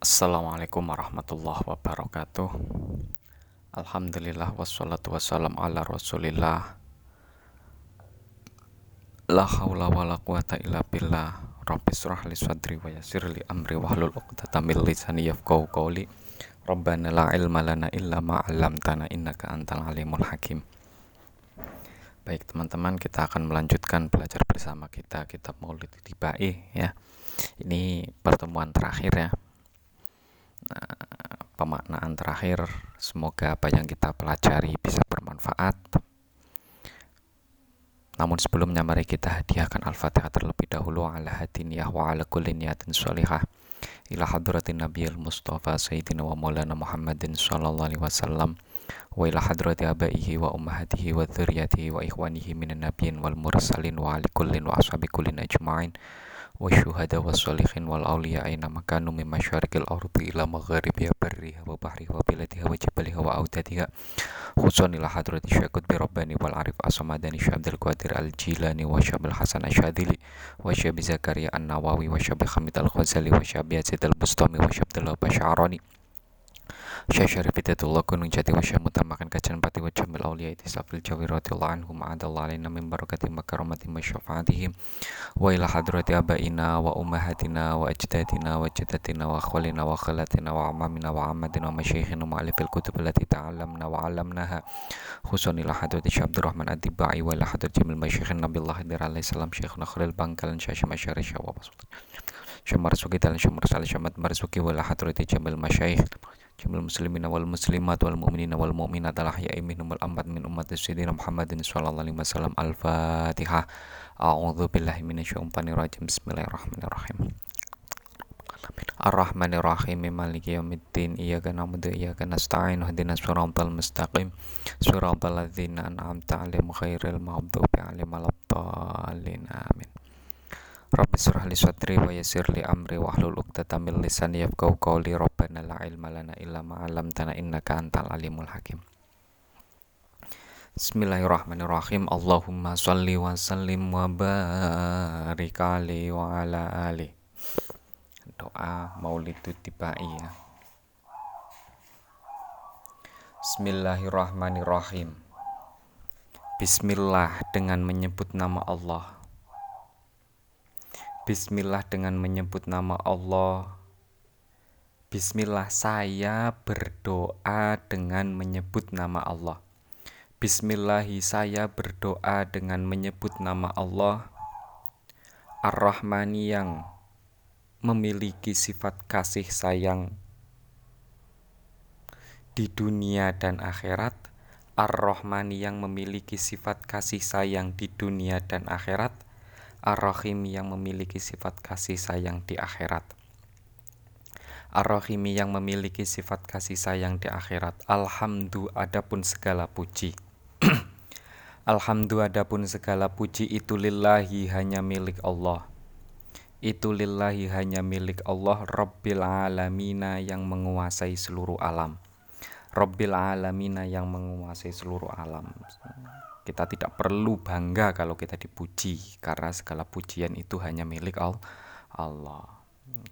Assalamualaikum warahmatullahi wabarakatuh. Alhamdulillah wassalatu wassalam ala rasulillah. La hawla wa la quwata illa billah. Rabbi surah li sadri wa yasir li amri wa hlul uqtata min lisani yafqahu qawli. Rabbana la ilma lana illa ma 'allamtana innaka antal alimul hakim. Baik teman-teman kita akan melanjutkan belajar bersama kita kitab Maulid Tibai ya. Ini pertemuan terakhir ya pemaknaan terakhir. Semoga apa yang kita pelajari bisa bermanfaat. Namun sebelumnya mari kita hadiahkan Al-Fatihah terlebih dahulu. Ala hadiniyah wa ala kulli niyatin sholihah ila hadratin nabiyil mustafa sayyidina wa maulana Muhammadin sallallahu alaihi wasallam. Wa ila hadrati abaihi wa ummahatihi wa dzurriyyatihi wa ikhwanihi minan nabiyyin wal mursalin wa ali kullin wa ashabi kullin ajma'in wasyuhada wassalihin wal awliya aina makanu min masyarikil ardi ila magharibiha barriha wa bahriha wa biladiha wa jibaliha wa audadiha. Khususan ila hadrati syakut bi rabbani wal arif asamadani syabdil qadir al jilani wa syabil hasan asyadili wa syabi zakaria an nawawi wa syabi hamid al khazali wa syabi yazid al bustami wa syabdullah basyarani Syekh Syarif Hidayatullah Gunung Jati wa Syekh Mutamakan Kajian Pati wa Jamil Aulia Itisafil Jawi radhiyallahu anhum adallah alaina min barakati makaramati masyafaatihim wa ila hadrati abaina wa ummahatina wa ajdadina wa jaddatina wa khwalina wa khalatina wa amamina wa amadina wa masyayikhina wa alifil kutub allati ta'allamna wa 'allamnaha. Khususan ila hadrati Syekh Abdurrahman Ad-Dibai wa ila hadrati Jamil Nabiullah Hadir salam Syekhuna Khalil Bangkalan Syekh Masyari Syekh wa Syekh Marzuki dan Syekh Mursal Syekh Marzuki wa ila hadrati Jamil jamil muslimin wal muslimat wal mu'minin wal mu'minat al ahya'i minhum wal amwat min ummati sayyidina Muhammadin sallallahu alaihi wasallam. Al-fatihah. A'udzu billahi minasyaitonir rajim bismillahirrahmanirrahim. Ar-Rahmanir-Rahim. Maliki Yawmiddin Iyyaka na'budu wa iyyaka nasta'in. Ihdinas siratal mustaqim. Siratal ladzina an'amta 'alaihim ghairil maghdubi 'alaihim waladdallin. Amin Rabbi surah li sadri wa yasir li amri wa hlul uqdata min lisani yafqahu qawli. Rabbana la ilma lana illa ma 'allamtana innaka antal alimul hakim. Bismillahirrahmanirrahim. Allahumma salli wa sallim wa barik alaihi wa ala ali. Doa Maulidut Tibai ya. Bismillahirrahmanirrahim. Bismillah dengan menyebut nama Allah Bismillah dengan menyebut nama Allah. Bismillah saya berdoa dengan menyebut nama Allah. Bismillahi saya berdoa dengan menyebut nama Allah. Ar-Rahmani yang memiliki sifat kasih sayang di dunia dan akhirat. Ar-Rahmani yang memiliki sifat kasih sayang di dunia dan akhirat Ar-Rahim yang memiliki sifat kasih sayang di akhirat. Ar-Rahim yang memiliki sifat kasih sayang di akhirat. Alhamdulillah adapun segala puji. Alhamdulillah adapun segala puji itu lillahi hanya milik Allah. Itu lillahi hanya milik Allah Rabbil alamina yang menguasai seluruh alam. Rabbil alamina yang menguasai seluruh alam. Kita tidak perlu bangga kalau kita dipuji karena segala pujian itu hanya milik Allah.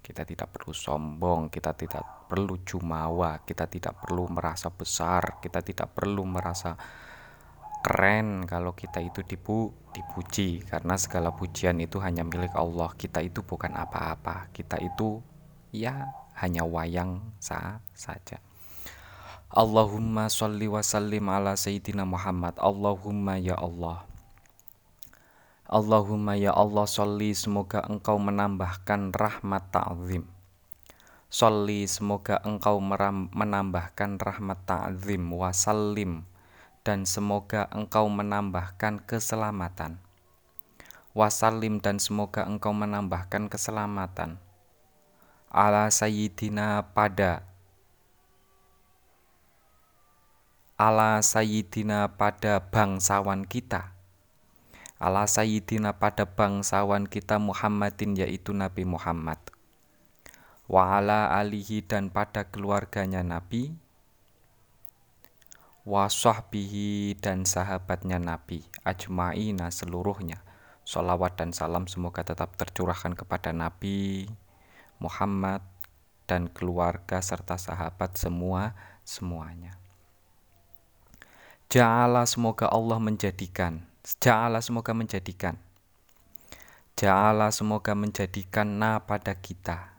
Kita tidak perlu sombong, kita tidak perlu jumawa, kita tidak perlu merasa besar, kita tidak perlu merasa keren kalau kita itu dipu dipuji karena segala pujian itu hanya milik Allah. Kita itu bukan apa-apa. Kita itu ya hanya wayang sah saja. Allahumma sholli wa sallim ala Sayyidina Muhammad. Allahumma ya Allah. Allahumma ya Allah sholli semoga engkau menambahkan rahmat ta'zim. Sholli semoga engkau menambahkan rahmat ta'zim. Wa sallim dan semoga engkau menambahkan keselamatan. Wasallim dan semoga engkau menambahkan keselamatan. Ala sayyidina pada ala sayyidina pada bangsawan kita. Ala sayyidina pada bangsawan kita Muhammadin yaitu Nabi Muhammad. Wa ala alihi dan pada keluarganya Nabi. Wa sahbihi dan sahabatnya Nabi ajma'ina seluruhnya. Salawat dan salam semoga tetap tercurahkan kepada Nabi Muhammad dan keluarga serta sahabat semua semuanya. Ja'ala semoga Allah menjadikan. Ja'ala semoga menjadikan. Ja'ala semoga menjadikan na pada kita.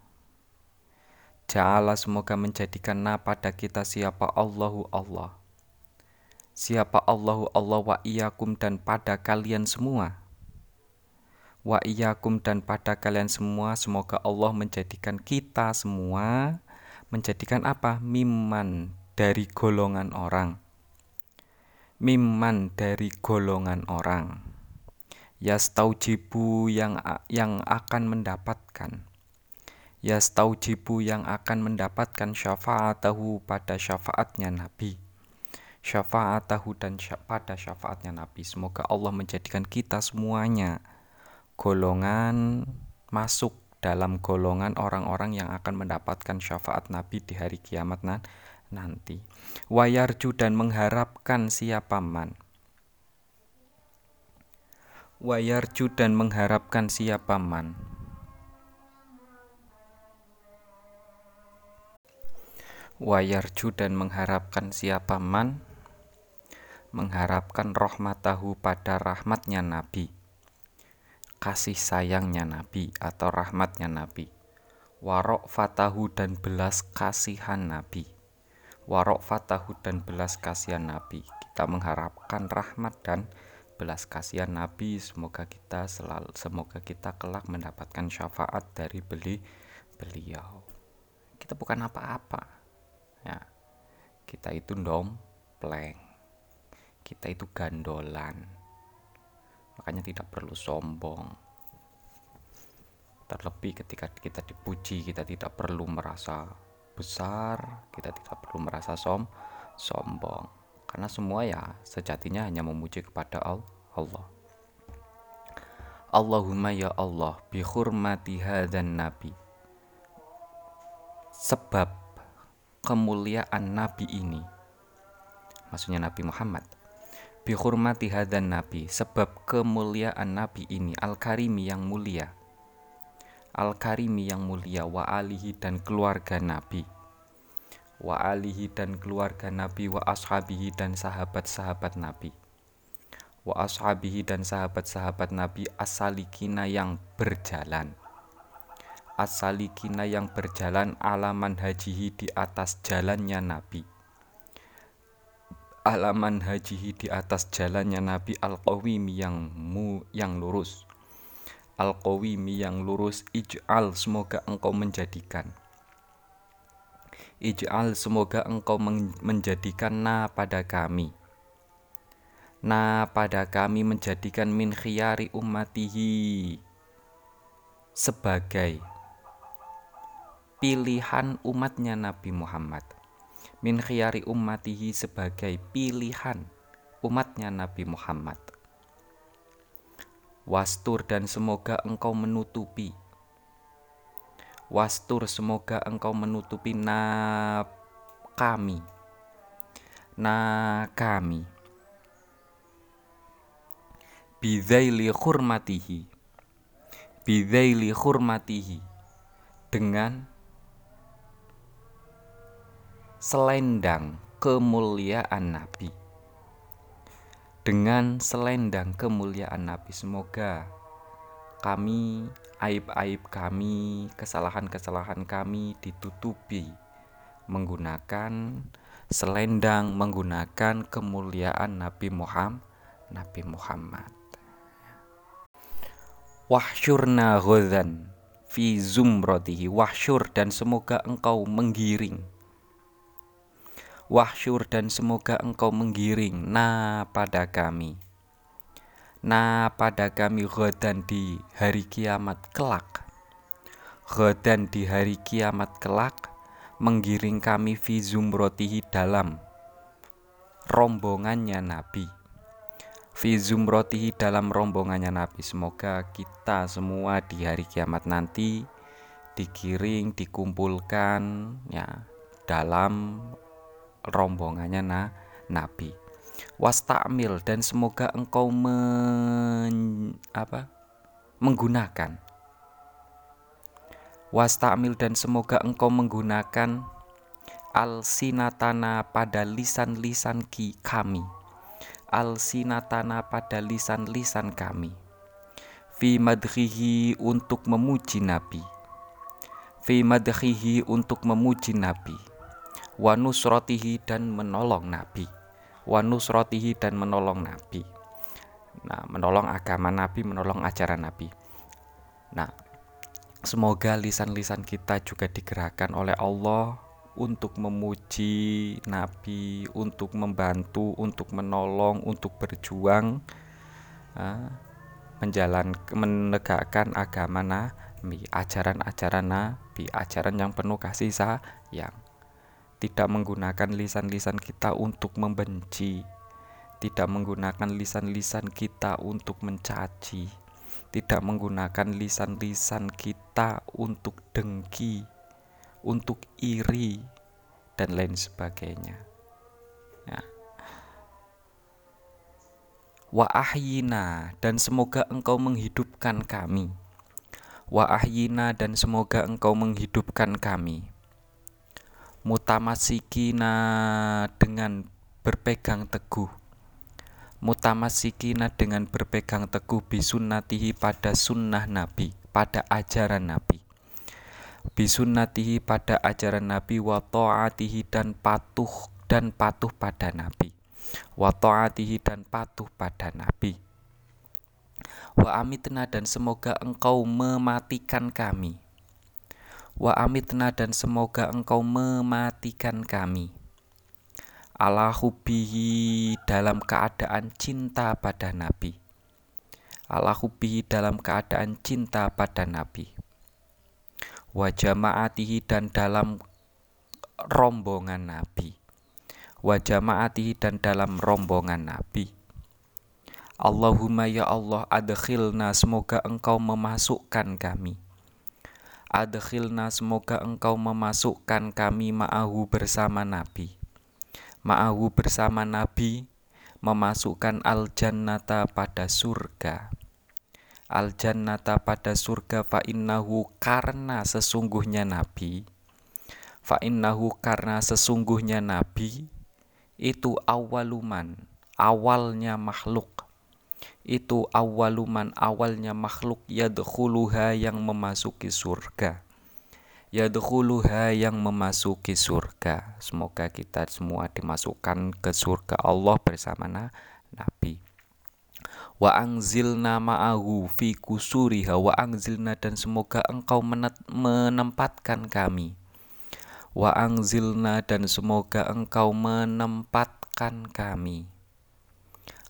Ja'ala semoga menjadikan na pada kita siapa Allahu Allah. Siapa Allahu Allah wa iyakum dan pada kalian semua wa iyyakum dan pada kalian semua semoga Allah menjadikan kita semua menjadikan apa miman dari golongan orang miman dari golongan orang. Yastaujibu yang yang akan mendapatkan. Yastaujibu yang akan mendapatkan syafaatahu pada syafaatnya Nabi. Syafaatahu dan pada syafaatnya Nabi. Semoga Allah menjadikan kita semuanya golongan masuk dalam golongan orang-orang yang akan mendapatkan syafaat Nabi di hari kiamat nan nanti. Wayarju dan mengharapkan siapa man. Wayarju dan mengharapkan siapa man. Wayarju dan mengharapkan siapa man mengharapkan rahmatahu pada rahmatnya Nabi kasih sayangnya Nabi atau rahmatnya Nabi. Warok fatahu dan belas kasihan Nabi. Warok fatahu dan belas kasihan Nabi. Kita mengharapkan rahmat dan belas kasihan Nabi. Semoga kita selalu, semoga kita kelak mendapatkan syafaat dari beli beliau. Kita bukan apa-apa. Ya. Kita itu dompleng. Kita itu gandolan makanya tidak perlu sombong terlebih ketika kita dipuji kita tidak perlu merasa besar kita tidak perlu merasa som sombong. Karena semua ya sejatinya hanya memuji kepada Allah. Allahumma ya Allah bi hurmati dan nabi. Sebab kemuliaan nabi ini maksudnya Nabi Muhammad bihurmati hadan nabi sebab kemuliaan nabi ini al-karimi yang mulia al-karimi yang mulia wa alihi dan keluarga nabi. Wa alihi dan keluarga nabi wa ashabihi dan sahabat-sahabat nabi. Wa ashabihi dan sahabat-sahabat nabi asalikina yang berjalan. Asalikina yang berjalan alaman hajihi di atas jalannya nabi. Alaman hajihi di atas jalannya Nabi Al-Qawimi yang mu yang lurus Al-Qawimi yang lurus ij'al semoga engkau menjadikan. Ij'al semoga engkau menjadikan na pada kami. Na pada kami menjadikan min khiyari ummatihi. Sebagai pilihan umatnya Nabi Muhammad. Min khiyari ummatihi sebagai pilihan umatnya Nabi Muhammad. Wastur dan semoga engkau menutupi. Wastur semoga engkau menutupi na kami. Na kami. Bidaili khurmatihi Bidaili khurmatihi Dengan selendang kemuliaan Nabi. Dengan selendang kemuliaan Nabi, semoga kami, aib-aib kami, kesalahan-kesalahan kami ditutupi menggunakan selendang, menggunakan kemuliaan Nabi Muhammad. Nabi Muhammad. Wahsyurna ghadhan fi zumratihi wahsyur dan semoga engkau menggiring Wahsyur dan semoga engkau menggiring. Na pada kami. Na pada kami ghadan di hari kiamat kelak. Ghadan di hari kiamat kelak Menggiring kami fi zumrotihi dalam Rombongannya Nabi. Fi zumrotihi dalam rombongannya Nabi. Semoga kita semua di hari kiamat nanti Digiring, dikumpulkan ya dalam rombongannya na, Nabi. Wastamil dan semoga engkau men, apa, menggunakan. Wastamil dan semoga engkau menggunakan Al-sinatana pada lisan-lisan kami. Al-sinatana pada lisan-lisan kami. Fi madhihi untuk memuji Nabi. Fi madhihi untuk memuji Nabi Wa nusrotihi dan menolong Nabi. Wa nusrotihi dan menolong Nabi. Nah menolong agama Nabi, menolong ajaran Nabi. Nah Semoga lisan-lisan kita juga digerakkan oleh Allah untuk memuji Nabi, untuk membantu, untuk menolong, untuk berjuang, menjalan, menegakkan agama Nabi, ajaran-ajaran Nabi, ajaran yang penuh kasih sayang. Tidak menggunakan lisan-lisan kita untuk membenci, tidak menggunakan lisan-lisan kita untuk mencaci tidak menggunakan lisan-lisan kita untuk dengki, untuk iri, dan lain sebagainya. Ya. Wa ahyina dan semoga engkau menghidupkan kami. Wa ahyina dan semoga engkau menghidupkan kami. Mutamasikina dengan berpegang teguh mutamasikina dengan berpegang teguh bisunnatihi pada sunnah Nabi, pada ajaran Nabi. Bisunnatihi pada ajaran Nabi wa ta'atihi dan patuh dan patuh pada Nabi. Wa ta'atihi dan patuh pada Nabi. Wa amitna dan semoga engkau mematikan kami. Wa amitna dan semoga engkau mematikan kami. Ala hubihi dalam keadaan cinta pada Nabi. Ala hubihi dalam keadaan cinta pada Nabi. Wa jama'atihi dan dalam rombongan Nabi. Wa jama'atihi dan dalam rombongan Nabi. Allahumma ya Allah adkhilna semoga engkau memasukkan kami Adkhilna semoga engkau memasukkan kami ma'ahu bersama Nabi. Ma'ahu bersama Nabi memasukkan al-jannata pada surga. Al-jannata pada surga fa innahu karena sesungguhnya Nabi. Fa innahu karena sesungguhnya Nabi itu awaluman awalnya makhluk itu awaluman awalnya makhluk yadkhuluha yang memasuki surga yadkhuluha yang memasuki surga. Semoga kita semua dimasukkan ke surga Allah bersama Nabi. Wa angzilna ma'ahu fi kusuriha wa angzilna dan semoga engkau menempatkan kami. Wa angzilna dan semoga engkau menempatkan kami.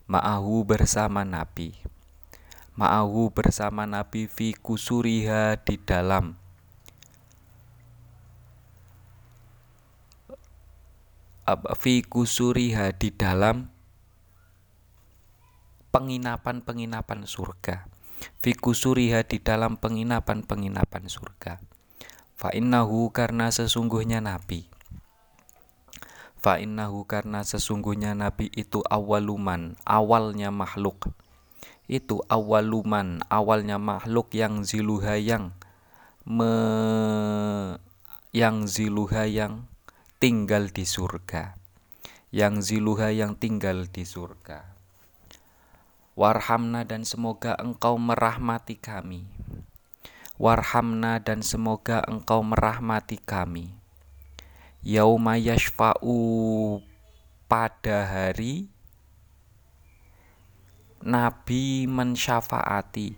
Ma'ahu bersama Nabi. Ma'ahu bersama Nabi fi kusuriha di dalam. Fi kusuriha di dalam penginapan-penginapan surga. Fi kusuriha di dalam penginapan-penginapan surga. Fa innahu karena sesungguhnya nabi fa innahu karena sesungguhnya nabi itu awaluman awalnya makhluk. Itu awaluman awalnya makhluk yang ziluha yang me yang ziluha yang tinggal di surga. Yang ziluha yang tinggal di surga. Warhamna dan semoga engkau merahmati kami. Warhamna dan semoga engkau merahmati kami yauma yashfa'u pada hari Nabi mensyafaati.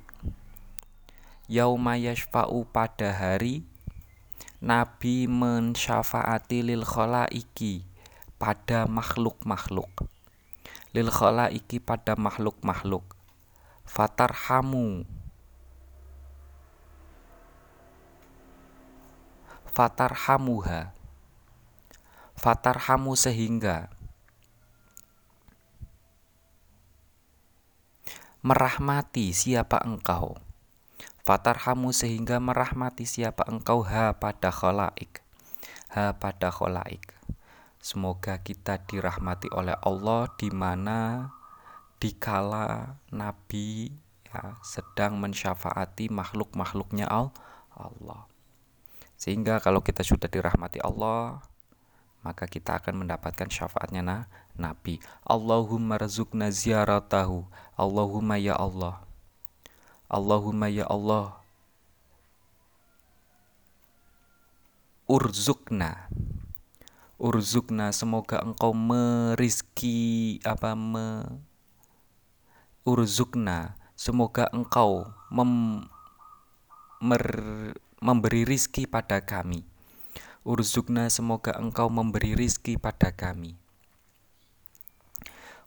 Yauma yashfa'u pada hari Nabi mensyafaati lil khalaiki pada makhluk-makhluk. Lil khalaiki pada makhluk-makhluk. Fatarhamu. Fatarhamuha fatarhamu sehingga merahmati siapa engkau. Fatarhamu sehingga merahmati siapa engkau. Ha pada kholaik Ha pada kholaik Semoga kita dirahmati oleh Allah di mana dikala Nabi ya, sedang mensyafaati makhluk-makhluknya Allah. Sehingga kalau kita sudah dirahmati Allah, maka kita akan mendapatkan syafaatnya nah, Nabi. Allahumma razukna ziyaratahu. Allahumma ya Allah. Allahumma ya Allah. Urzukna. Urzukna semoga engkau merizki apa me Urzukna semoga engkau mem, mer, memberi rizki pada kami. Urzukna semoga engkau memberi rizki pada kami.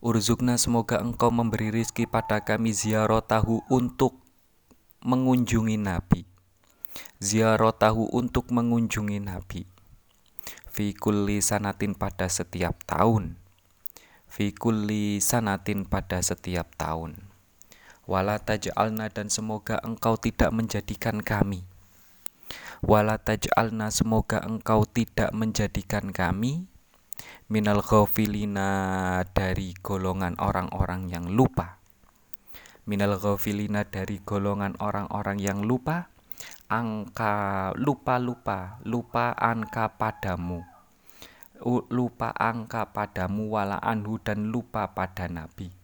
Urzukna semoga engkau memberi rizki pada kami ziarotahu untuk mengunjungi Nabi. Ziarotahu untuk mengunjungi Nabi. Fi kulli sanatin pada setiap tahun. Fi kulli sanatin pada setiap tahun. Wala taj'alna dan semoga engkau tidak menjadikan kami wala taj'alna semoga engkau tidak menjadikan kami minal ghafilina dari golongan orang-orang yang lupa. Minal ghafilina dari golongan orang-orang yang lupa angka lupa-lupa lupa angka padamu. Lupa angka padamu wala anhu dan lupa pada nabi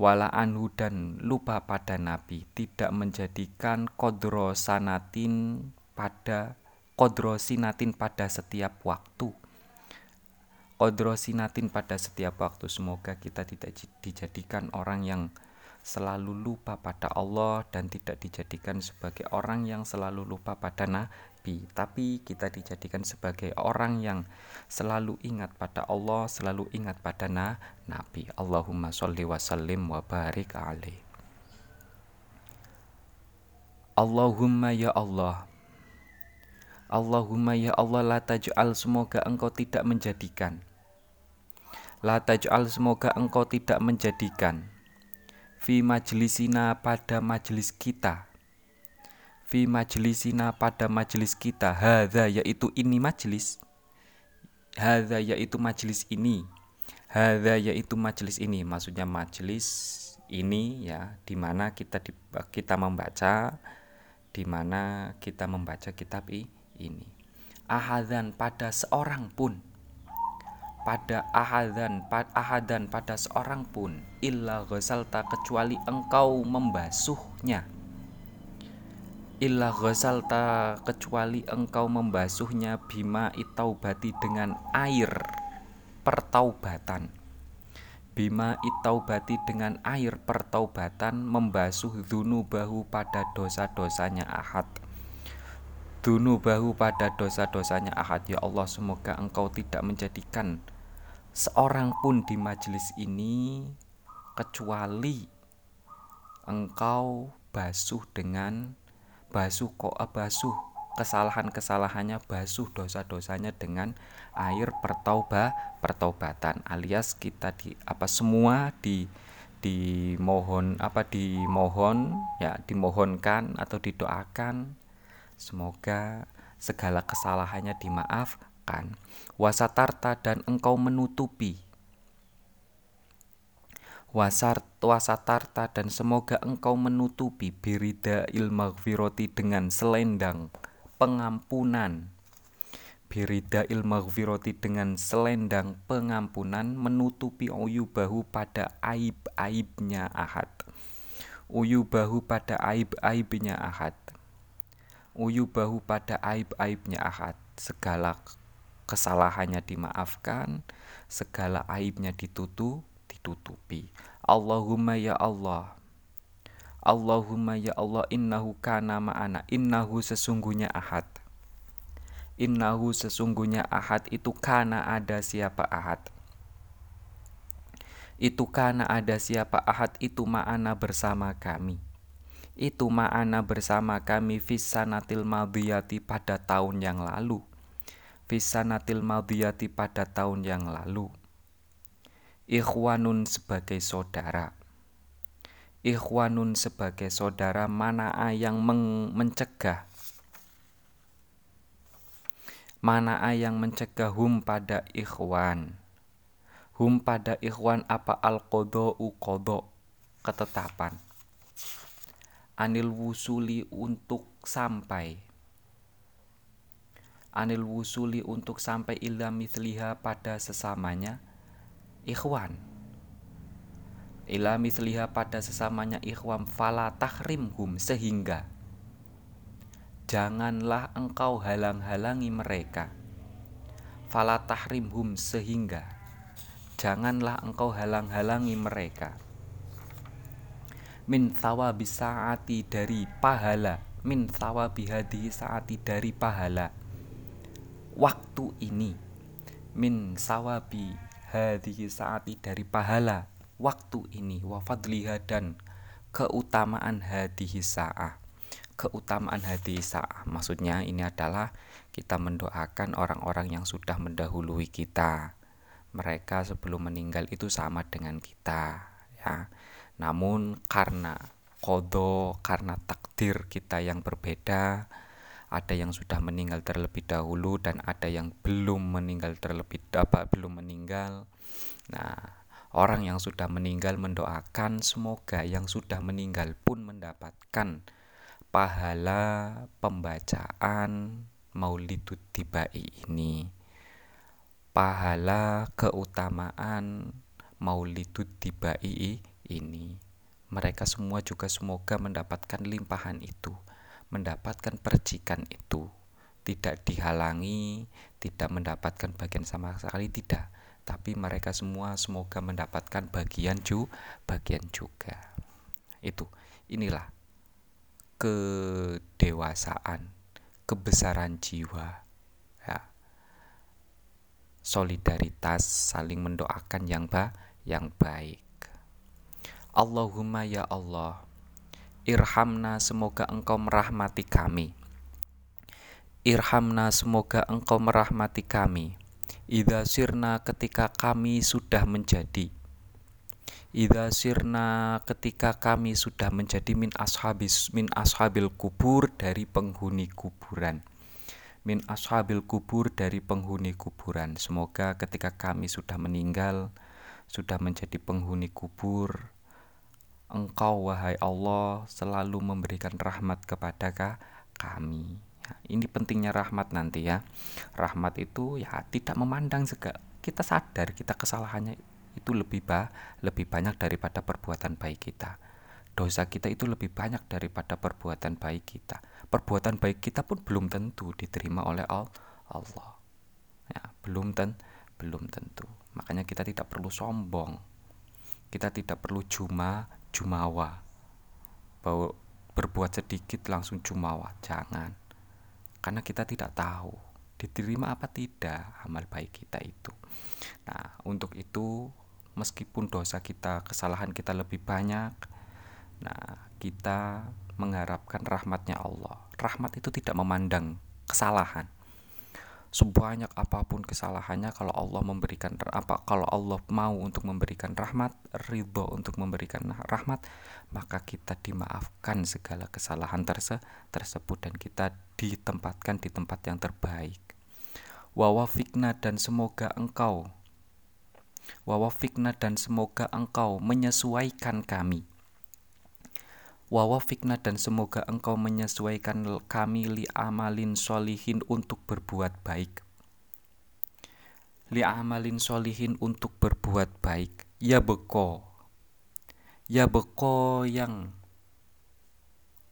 wala anhu dan lupa pada Nabi tidak menjadikan kodro sanatin pada kodro sinatin pada setiap waktu. Kodro sinatin pada setiap waktu. Semoga kita tidak dijadikan orang yang selalu lupa pada Allah dan tidak dijadikan sebagai orang yang selalu lupa pada Nabi tapi kita dijadikan sebagai orang yang selalu ingat pada Allah selalu ingat pada na Nabi. Allahumma sholli wa sallim wa barik alaih. Allahumma ya Allah. Allahumma ya Allah la taj'al semoga engkau tidak menjadikan. La taj'al semoga engkau tidak menjadikan. Fi majlisina pada majlis kita fi majlisina pada majlis kita. Hadza yaitu ini majlis. Hadza yaitu majlis ini. Hadza yaitu majlis ini. Maksudnya majlis ini ya di mana kita di, kita membaca di mana kita membaca kitab ini. Ahadan pada seorang pun. Pada ahadan pad, ahadan pada seorang pun. Illa ghasalta kecuali engkau membasuhnya illa ghasalta kecuali engkau membasuhnya bima itaubati dengan air pertaubatan. Bima itaubati dengan air pertaubatan membasuh bahu pada dosa-dosanya ahad. Bahu pada dosa-dosanya ahad. Ya Allah semoga engkau tidak menjadikan seorang pun di majelis ini kecuali engkau basuh dengan basuh kok ah, basuh. Kesalahan-kesalahannya basuh dosa-dosanya dengan air pertauba pertaubatan alias kita di apa semua di dimohon apa dimohon ya dimohonkan atau didoakan. Semoga segala kesalahannya dimaafkan. Wasatarta dan engkau menutupi wasatarta dan semoga engkau menutupi birida ilmaghfiroti dengan selendang pengampunan. Birida ilmaghfiroti dengan selendang pengampunan menutupi uyubahu pada aib-aibnya ahad. Uyubahu pada aib-aibnya ahad. Uyubahu pada aib-aibnya ahad. Segala kesalahannya dimaafkan segala aibnya ditutup ditutupi. Allahumma ya Allah. Allahumma ya Allah innahu kana ma'ana innahu sesungguhnya ahad. Innahu sesungguhnya ahad itu kana ada siapa ahad. Itu kana ada siapa ahad itu ma'ana bersama kami. Itu ma'ana bersama kami fisanatil madiyati pada tahun yang lalu. Fisanatil madiyati pada tahun yang lalu Ikhwanun sebagai saudara. Ikhwanun sebagai saudara mana yang mencegah. Mana yang mencegah hum pada ikhwan. Hum pada ikhwan apa al u kodo ketetapan. Anil wusuli untuk sampai. Anil wusuli untuk sampai ila mithliha pada sesamanya ikhwan. Ila mithliha pada sesamanya ikhwan fala tahrimhum sehingga janganlah engkau halang-halangi mereka. Fala tahrimhum sehingga janganlah engkau halang-halangi mereka. Min thawabi saati dari pahala. Min thawabi hadi saati dari pahala. Waktu ini min sawabi hadhihi saati dari pahala. Waktu ini wa fadliha dan keutamaan hadhihi sa'ah. Keutamaan hadhihi sa'ah. Maksudnya ini adalah kita mendoakan orang-orang yang sudah mendahului kita. Mereka sebelum meninggal itu sama dengan kita ya. Namun karena kodo karena takdir kita yang berbeda ada yang sudah meninggal terlebih dahulu dan ada yang belum meninggal terlebih apa belum meninggal. Nah, orang yang sudah meninggal mendoakan semoga yang sudah meninggal pun mendapatkan pahala pembacaan Maulidut Tibai ini. Pahala keutamaan Maulidut Tibai ini. Mereka semua juga semoga mendapatkan limpahan itu mendapatkan percikan itu tidak dihalangi, tidak mendapatkan bagian sama sekali tidak, tapi mereka semua semoga mendapatkan bagian ju bagian juga. Itu inilah kedewasaan, kebesaran jiwa. Ya. Solidaritas saling mendoakan yang ba yang baik. Allahumma ya Allah Irhamna semoga engkau merahmati kami. Irhamna semoga engkau merahmati kami. Ida sirna ketika kami sudah menjadi. Ida sirna ketika kami sudah menjadi min ashabis min ashabil kubur dari penghuni kuburan. Min ashabil kubur dari penghuni kuburan. Semoga ketika kami sudah meninggal, sudah menjadi penghuni kubur, Engkau wahai Allah selalu memberikan rahmat kepada kami. Ya, ini pentingnya rahmat nanti ya. Rahmat itu ya tidak memandang segala kita sadar kita kesalahannya itu lebih ba lebih banyak daripada perbuatan baik kita. Dosa kita itu lebih banyak daripada perbuatan baik kita. Perbuatan baik kita pun belum tentu diterima oleh Allah. Ya, belum ten belum tentu. Makanya kita tidak perlu sombong. Kita tidak perlu cuma jumawa. Bahwa berbuat sedikit langsung jumawa jangan. Karena kita tidak tahu diterima apa tidak amal baik kita itu. Nah untuk itu meskipun dosa kita kesalahan kita lebih banyak nah kita mengharapkan rahmatnya Allah. Rahmat itu tidak memandang kesalahan sebanyak apa pun kesalahannya kalau Allah memberikan apa kalau Allah mau untuk memberikan rahmat ridho untuk memberikan rahmat maka kita dimaafkan segala kesalahan terse tersebut dan kita ditempatkan di tempat yang terbaik. Wawafikna dan semoga engkau wawafikna dan semoga engkau menyesuaikan kami Wawafikna dan semoga engkau menyesuaikan kami li amalin solihin untuk berbuat baik. Li amalin solihin untuk berbuat baik. Ya beko. Ya beko yang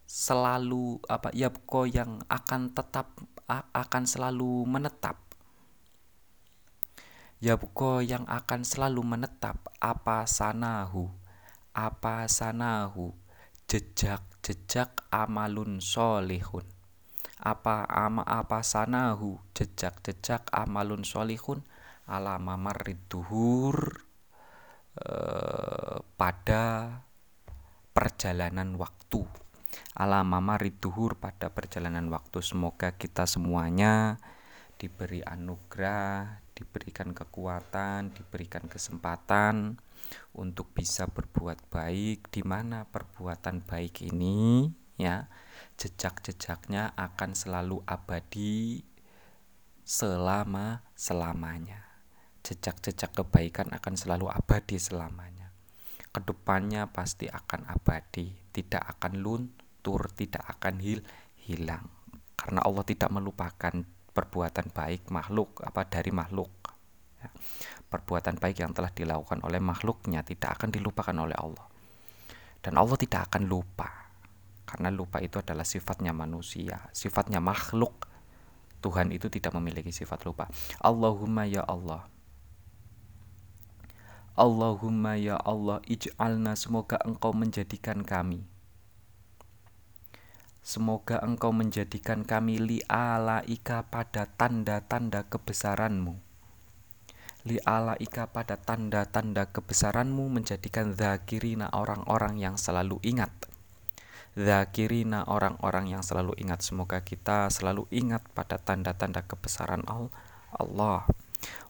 selalu apa ya beko yang akan tetap akan selalu menetap. Ya beko yang akan selalu menetap apa sanahu apa sanahu jejak-jejak amalun solihun. Apa ama apa sanahu? Jejak-jejak amalun solihun. Ala mamariduhur eh, pada perjalanan waktu. Ala mamariduhur pada perjalanan waktu. Semoga kita semuanya diberi anugerah diberikan kekuatan diberikan kesempatan untuk bisa berbuat baik di mana perbuatan baik ini ya jejak-jejaknya akan selalu abadi selama selamanya jejak-jejak kebaikan akan selalu abadi selamanya. Ke depannya pasti akan abadi tidak akan luntur tidak akan hil hilang. Karena Allah tidak melupakan perbuatan baik makhluk apa dari makhluk ya. Perbuatan baik yang telah dilakukan oleh makhluknya tidak akan dilupakan oleh Allah. Dan Allah tidak akan lupa karena lupa itu adalah sifatnya manusia sifatnya makhluk. Tuhan itu tidak memiliki sifat lupa. Allahumma ya Allah. Allahumma ya Allah ij'alna semoga engkau menjadikan kami. Semoga engkau menjadikan kami li'alaika pada tanda-tanda kebesaranmu. Li'alaika pada tanda-tanda kebesaranmu menjadikan zakirina orang-orang yang selalu ingat. Zakirina orang-orang yang selalu ingat. Semoga kita selalu ingat pada tanda-tanda kebesaran Allah.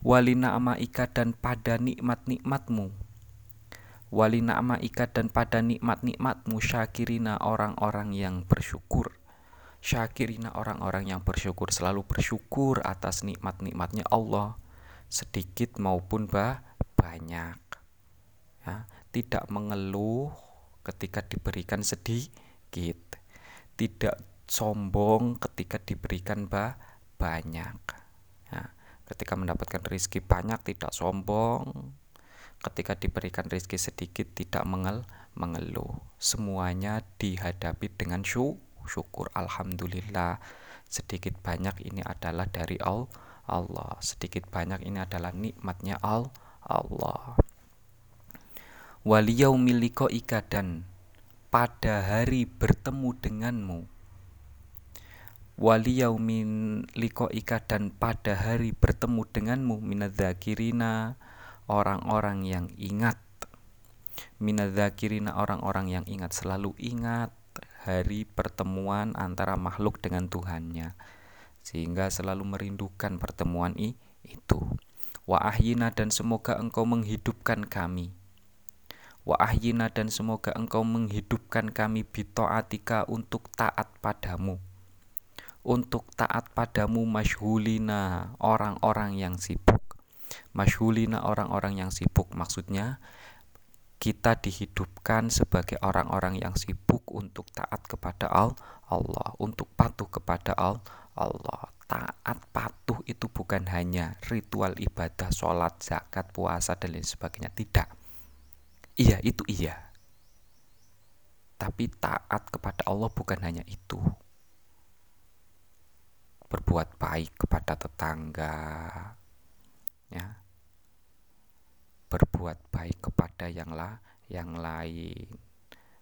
Walina amaika dan pada nikmat-nikmatmu wali ikat dan pada nikmat-nikmatmu syakirina orang-orang yang bersyukur syakirina orang-orang yang bersyukur selalu bersyukur atas nikmat-nikmatnya Allah sedikit maupun bah, banyak. Ya, tidak mengeluh ketika diberikan sedikit. Tidak sombong ketika diberikan bah, banyak. Ya, ketika mendapatkan rezeki banyak tidak sombong. Ketika diberikan rezeki sedikit tidak mengel mengeluh. Semuanya dihadapi dengan syu syukur. Alhamdulillah sedikit banyak ini adalah dari Allah sedikit banyak ini adalah nikmatnya Allah. Waliyau miliko ika dan pada hari bertemu denganmu. Waliyau min liko ika dan pada hari bertemu denganmu minadzakirina orang-orang yang ingat. Minadzakirina orang-orang yang ingat selalu ingat hari pertemuan antara makhluk dengan Tuhannya sehingga selalu merindukan pertemuan i, itu. Wa ahyina dan semoga engkau menghidupkan kami. Wa ahyina dan semoga engkau menghidupkan kami bitoatika untuk taat padamu. Untuk taat padamu masyhulina orang-orang yang sibuk. Masyhulina orang-orang yang sibuk. Maksudnya kita dihidupkan sebagai orang-orang yang sibuk untuk taat kepada Allah, untuk patuh kepada Allah. Taat patuh itu bukan hanya ritual ibadah, sholat, zakat, puasa, dan lain sebagainya. Tidak. Iya, itu iya. Tapi taat kepada Allah bukan hanya itu. Berbuat baik kepada tetangga, ya berbuat baik kepada yang lah yang lain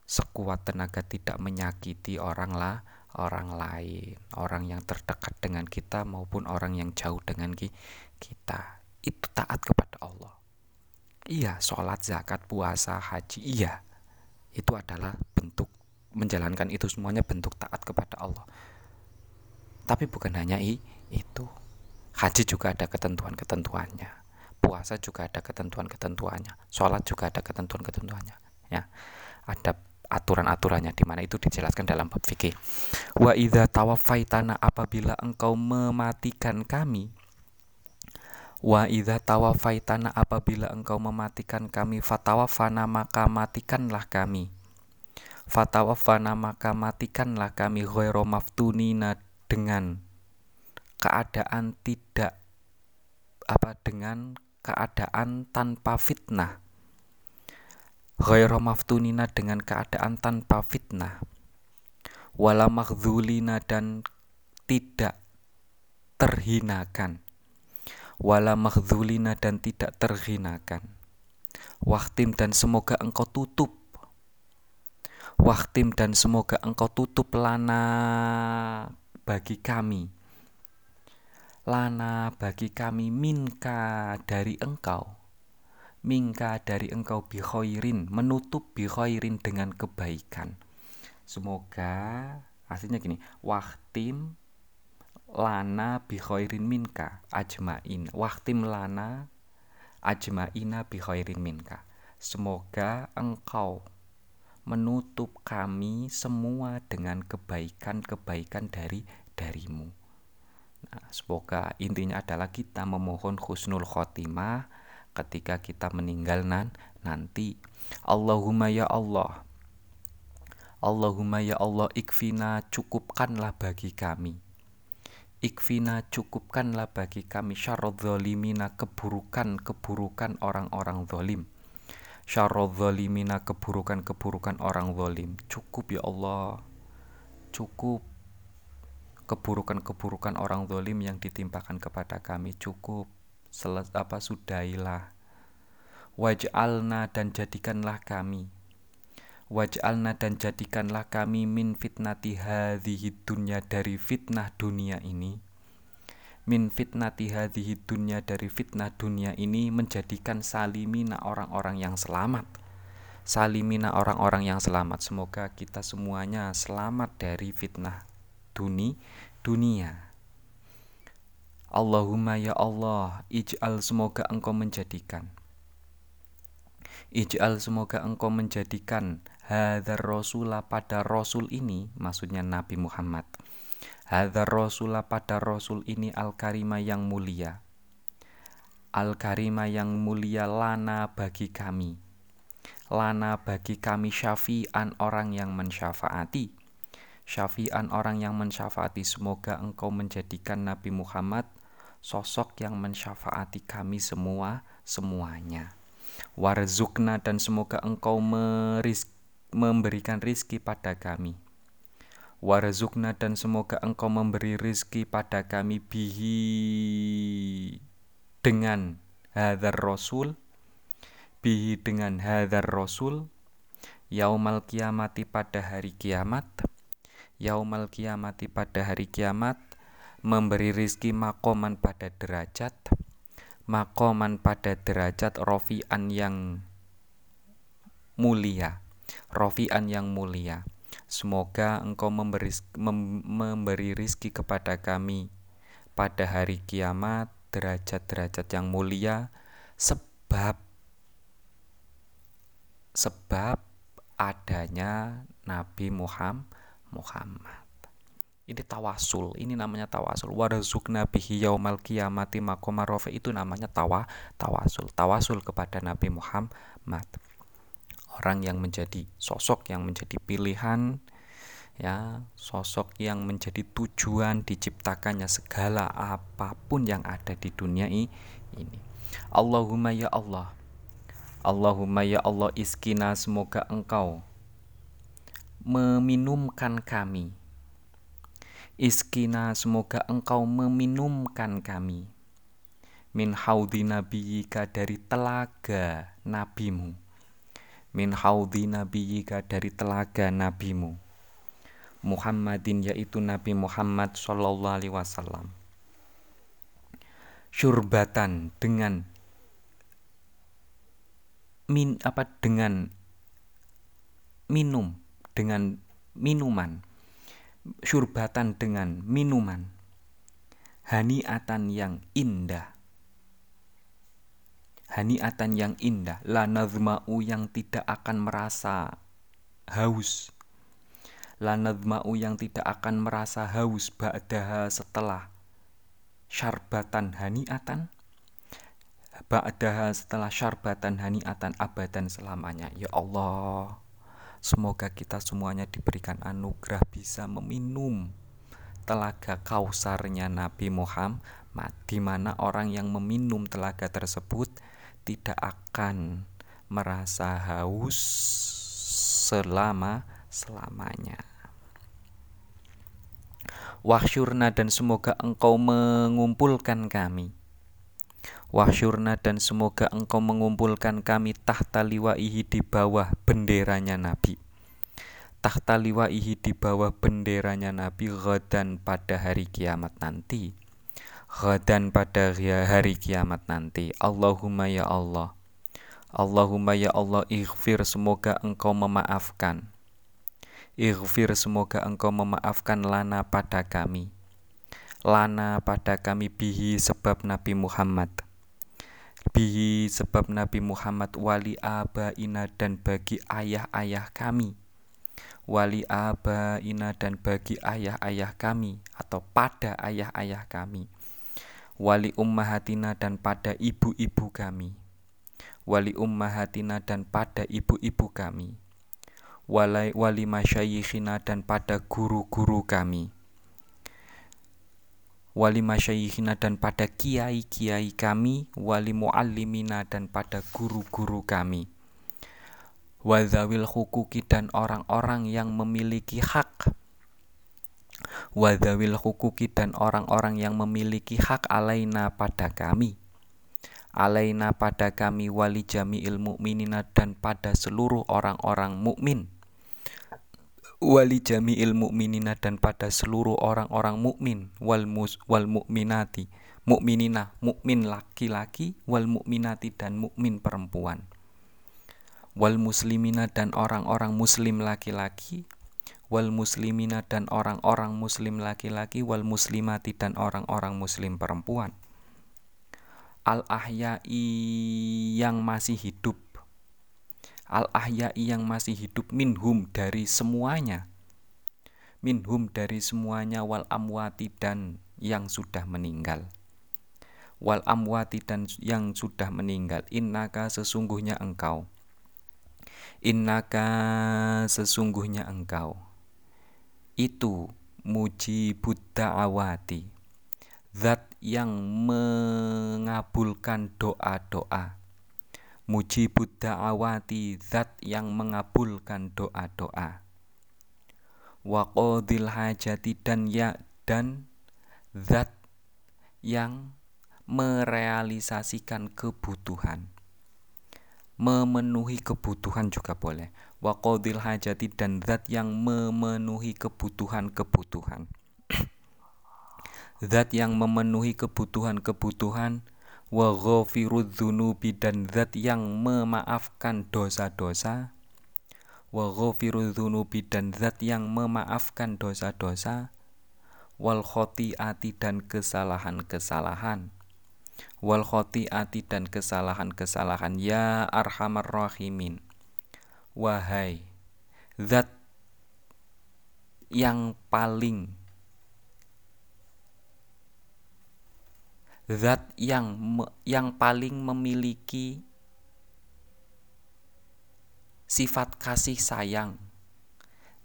sekuat tenaga tidak menyakiti orang lah orang lain orang yang terdekat dengan kita maupun orang yang jauh dengan kita itu taat kepada Allah iya sholat zakat puasa haji iya itu adalah bentuk menjalankan itu semuanya bentuk taat kepada Allah tapi bukan hanya itu Haji juga ada ketentuan-ketentuannya. Puasa juga ada ketentuan-ketentuannya. Sholat juga ada ketentuan-ketentuannya. Ya, ada aturan-aturannya di mana itu dijelaskan dalam bab fikih. Wa idza tawafaitana apabila engkau mematikan kami Wa idza tawafaitana apabila engkau mematikan kami fatawafana maka matikanlah kami. Fatawafana maka matikanlah kami ghairu maftunina dengan keadaan tidak apa dengan keadaan tanpa fitnah ghairu maftunina dengan keadaan tanpa fitnah. Wala makhzulina dan tidak terhinakan. Wala makhzulina dan tidak terhinakan. Waktim dan semoga engkau tutup. Waktim dan semoga engkau tutup lana bagi kami. Lana bagi kami minka dari engkau minka dari engkau bihoirin menutup bihoirin dengan kebaikan. Semoga aslinya gini wahtim lana bihoirin minka ajmain. Wahtim lana ajmaina bihoirin minka. Semoga engkau menutup kami semua dengan kebaikan-kebaikan dari darimu. Nah, semoga intinya adalah kita memohon husnul khotimah ketika kita meninggal nan nanti. Allahumma ya Allah. Allahumma ya Allah ikfina cukupkanlah bagi kami. Ikfina cukupkanlah bagi kami syarrodzolimina keburukan-keburukan orang-orang zolim syarrodzolimina keburukan-keburukan orang zolim cukup ya Allah cukup keburukan-keburukan orang zolim yang ditimpakan kepada kami cukup Selet, apa sudahilah waj'alna dan jadikanlah kami. Waj'alna dan jadikanlah kami min fitnati hadhihi dunya dari fitnah dunia ini. Min fitnati hadhihi dunya dari fitnah dunia ini menjadikan salimina orang-orang yang selamat. Salimina orang-orang yang selamat. Semoga kita semuanya selamat dari fitnah duni dunia Allahumma ya Allah ij'al semoga engkau menjadikan. Ij'al semoga engkau menjadikan hadar rasulah pada rasul ini maksudnya Nabi Muhammad. Hadar rasulah pada rasul ini al karima yang mulia. Al karima yang mulia lana bagi kami. Lana bagi kami syafi'an orang yang mensyafaati. Syafi'an orang yang mensyafaati semoga engkau menjadikan Nabi Muhammad sosok yang mensyafaati kami semua semuanya. Warzukna dan semoga engkau memberikan rizki pada kami. Warzukna dan semoga engkau memberi rizki pada kami bihi dengan hadar rasul bihi dengan hadar rasul yaumal kiamati pada hari kiamat yaumal kiamati pada hari kiamat memberi rizki makoman pada derajat makoman pada derajat rofian yang mulia rofian yang mulia. Semoga engkau memberi, mem, memberi rizki kepada kami pada hari kiamat derajat-derajat yang mulia sebab sebab adanya Nabi Muhammad Muhammad ini tawasul ini namanya tawasul. Warzukna bihi yaumal qiyamati maqama itu namanya tawa tawasul. Tawasul kepada Nabi Muhammad. Orang yang menjadi sosok yang menjadi pilihan ya sosok yang menjadi tujuan diciptakannya segala apa pun yang ada di dunia ini. Allahumma ya Allah Allahumma ya Allah iskina semoga engkau meminumkan kami Iskina semoga engkau meminumkan kami. Min haudi nabiyika dari telaga nabimu. Min haudi nabiyika dari telaga nabimu. Muhammadin yaitu Nabi Muhammad Sallallahu Alaihi Wasallam. Syurbatan dengan min apa dengan minum dengan minuman syurbatan dengan minuman. Haniatan yang indah. Haniatan yang indah. La nazma'u yang tidak akan merasa haus. La nazma'u yang tidak akan merasa haus ba'daha setelah syarbatan haniatan. Ba'daha setelah syarbatan haniatan abadan selamanya. Ya Allah Semoga kita semuanya diberikan anugerah bisa meminum telaga kausarnya Nabi Muhammad di mana orang yang meminum telaga tersebut tidak akan merasa haus selama selamanya. Wahsyurna dan semoga engkau mengumpulkan kami Wahsyurna dan semoga engkau mengumpulkan kami tahta liwaihi di bawah benderanya Nabi. Tahta liwaihi di bawah benderanya Nabi ghadan pada hari kiamat nanti. Ghadan pada hari kiamat nanti. Allahumma ya Allah. Allahumma ya Allah ighfir semoga engkau memaafkan. Ighfir semoga engkau memaafkan lana pada kami. Lana pada kami bihi sebab Nabi Muhammad bihi sebab Nabi Muhammad wali abaina dan bagi ayah-ayah kami. Wali abaina dan bagi ayah-ayah kami atau pada ayah-ayah kami. Wali ummahatina dan pada ibu-ibu kami. Wali ummahatina dan pada ibu-ibu kami. Wali, wali masyayikhina dan pada guru-guru kami wali masyayikhina dan pada kiai-kiai kami wali muallimina dan pada guru-guru kami. Wadawil hukuki dan orang-orang yang memiliki hak. Wadawil hukuki dan orang-orang yang memiliki hak alaina pada kami. Alaina pada kami wali jami'il mu'minina dan pada seluruh orang-orang mukmin wali jami'il mu'minina dan pada seluruh orang-orang mukmin wal mus wal mukminati mukminina mukmin laki-laki wal mukminati dan mukmin perempuan. Wal muslimina dan orang-orang muslim laki-laki wal muslimina dan orang-orang muslim laki-laki wal muslimati dan orang-orang muslim perempuan. Al ahyai yang masih hidup al-ahyai yang masih hidup minhum dari semuanya. Minhum dari semuanya wal amwati dan yang sudah meninggal. Wal amwati dan yang sudah meninggal. Innaka sesungguhnya engkau. Innaka sesungguhnya engkau. Itu muji buddha awati zat yang mengabulkan doa-doa Mujibud da'awati zat yang mengabulkan doa-doa. Wa qadil hajati dan ya dan zat yang merealisasikan kebutuhan. Memenuhi kebutuhan juga boleh. Wa qadil hajati dan zat yang memenuhi kebutuhan-kebutuhan. zat yang memenuhi kebutuhan-kebutuhan wa ghafirudzunubi dan zat yang memaafkan dosa-dosa. Wa ghafirudzunubi dan zat yang memaafkan dosa-dosa. Wal khotiati dan kesalahan-kesalahan. Wal khotiati dan kesalahan-kesalahan. Ya arhamar rahimin. Wahai zat yang paling zat yang yang paling memiliki sifat kasih sayang.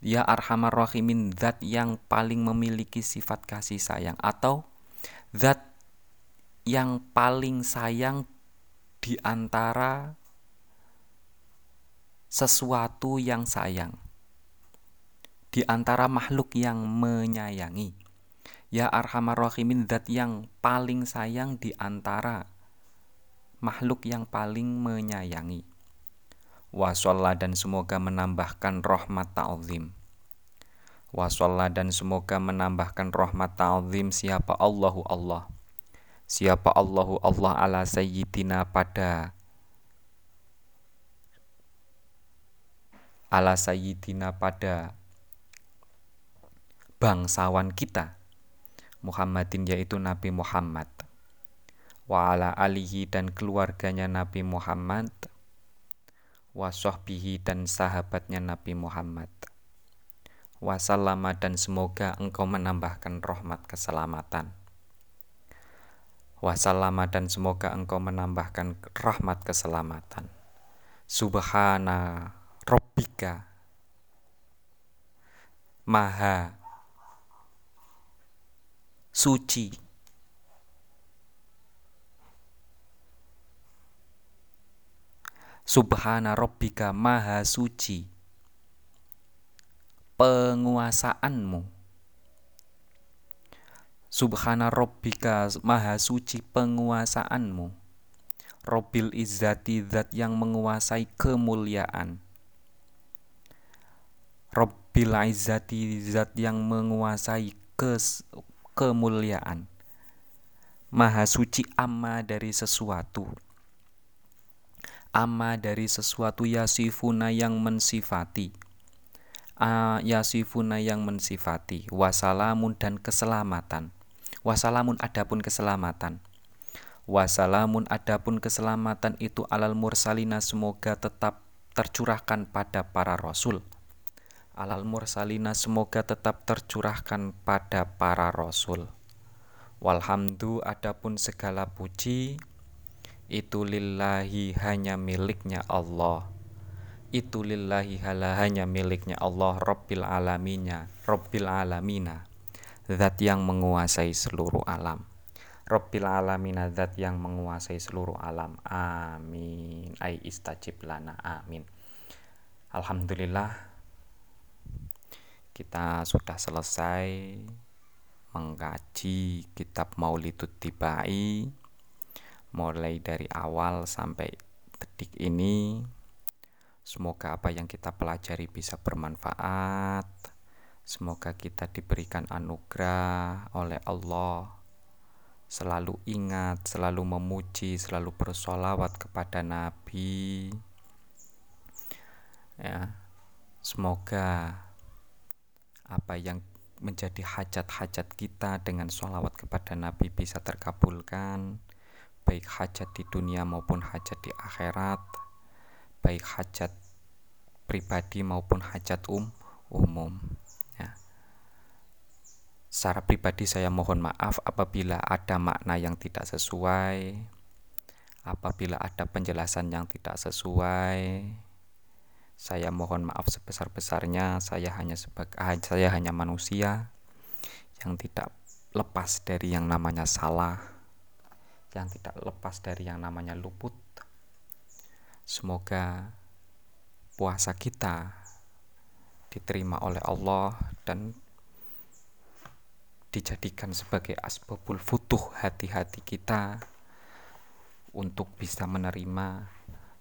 Ya arhamar rahimin zat yang paling memiliki sifat kasih sayang atau zat yang paling sayang di antara sesuatu yang sayang di antara makhluk yang menyayangi Ya Arhamar Rahimin zat yang paling sayang di antara makhluk yang paling menyayangi. Wasolla dan semoga menambahkan rahmat ta'zim. Wasolla dan semoga menambahkan rahmat ta'zim siapa Allahu Allah. Siapa Allahu Allah ala sayyidina pada ala sayyidina pada bangsawan kita Muhammadin yaitu Nabi Muhammad. Wa ala alihi dan keluarganya Nabi Muhammad. Wa sahbihi dan sahabatnya Nabi Muhammad. Wasallama dan semoga engkau menambahkan rahmat keselamatan. Wasallama dan semoga engkau menambahkan rahmat keselamatan. Subhana rabbika. Maha suci. Subhana Rabbika Maha Suci. Penguasaanmu. Subhana Rabbika Maha Suci penguasaanmu. Robil Izzati Zat yang menguasai kemuliaan. Robbil Izzati Zat yang menguasai kes, kemuliaan. Maha suci amma dari sesuatu. Amma dari sesuatu yasifuna yang mensifati. Uh, yasifuna yang mensifati. Wasalamun dan keselamatan. Wasalamun adapun keselamatan. Wasalamun adapun keselamatan itu alal mursalina semoga tetap tercurahkan pada para rasul alal mursalina semoga tetap tercurahkan pada para rasul. Walhamdu adapun segala puji itu lillahi hanya miliknya Allah. Itu lillahi hala hanya miliknya Allah Rabbil alaminya, Rabbil alamina. zat yang menguasai seluruh alam Rabbil alamin zat yang menguasai seluruh alam amin ai istajib lana amin Alhamdulillah kita sudah selesai mengkaji kitab Maulidut Tibai mulai dari awal sampai detik ini. Semoga apa yang kita pelajari bisa bermanfaat. Semoga kita diberikan anugerah oleh Allah. Selalu ingat, selalu memuji, selalu bersolawat kepada Nabi. Ya, semoga apa yang menjadi hajat-hajat kita dengan sholawat kepada Nabi bisa terkabulkan baik hajat di dunia maupun hajat di akhirat baik hajat pribadi maupun hajat um umum ya. secara pribadi saya mohon maaf apabila ada makna yang tidak sesuai apabila ada penjelasan yang tidak sesuai saya mohon maaf sebesar-besarnya. Saya hanya sebagai ah, saya hanya manusia yang tidak lepas dari yang namanya salah, yang tidak lepas dari yang namanya luput. Semoga puasa kita diterima oleh Allah dan dijadikan sebagai asbabul futuh hati-hati kita untuk bisa menerima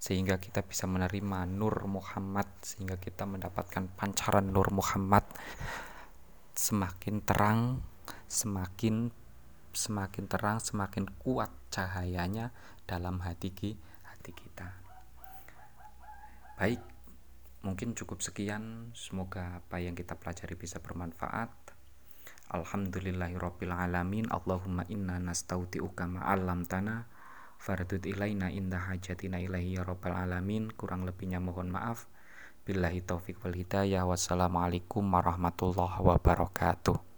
sehingga kita bisa menerima nur Muhammad sehingga kita mendapatkan pancaran nur Muhammad. Semakin terang semakin semakin terang semakin kuat cahayanya dalam hati hati kita. Baik mungkin cukup sekian. Semoga apa yang kita pelajari bisa bermanfaat. Alhamdulillahirabbil alamin. Allahumma inna nastauti'uka ma'allam tanah fardut ilaina indah hajatina ilahi ya rabbal alamin. Kurang lebihnya mohon maaf. Billahi taufik wal hidayah. Wassalamualaikum warahmatullahi wabarakatuh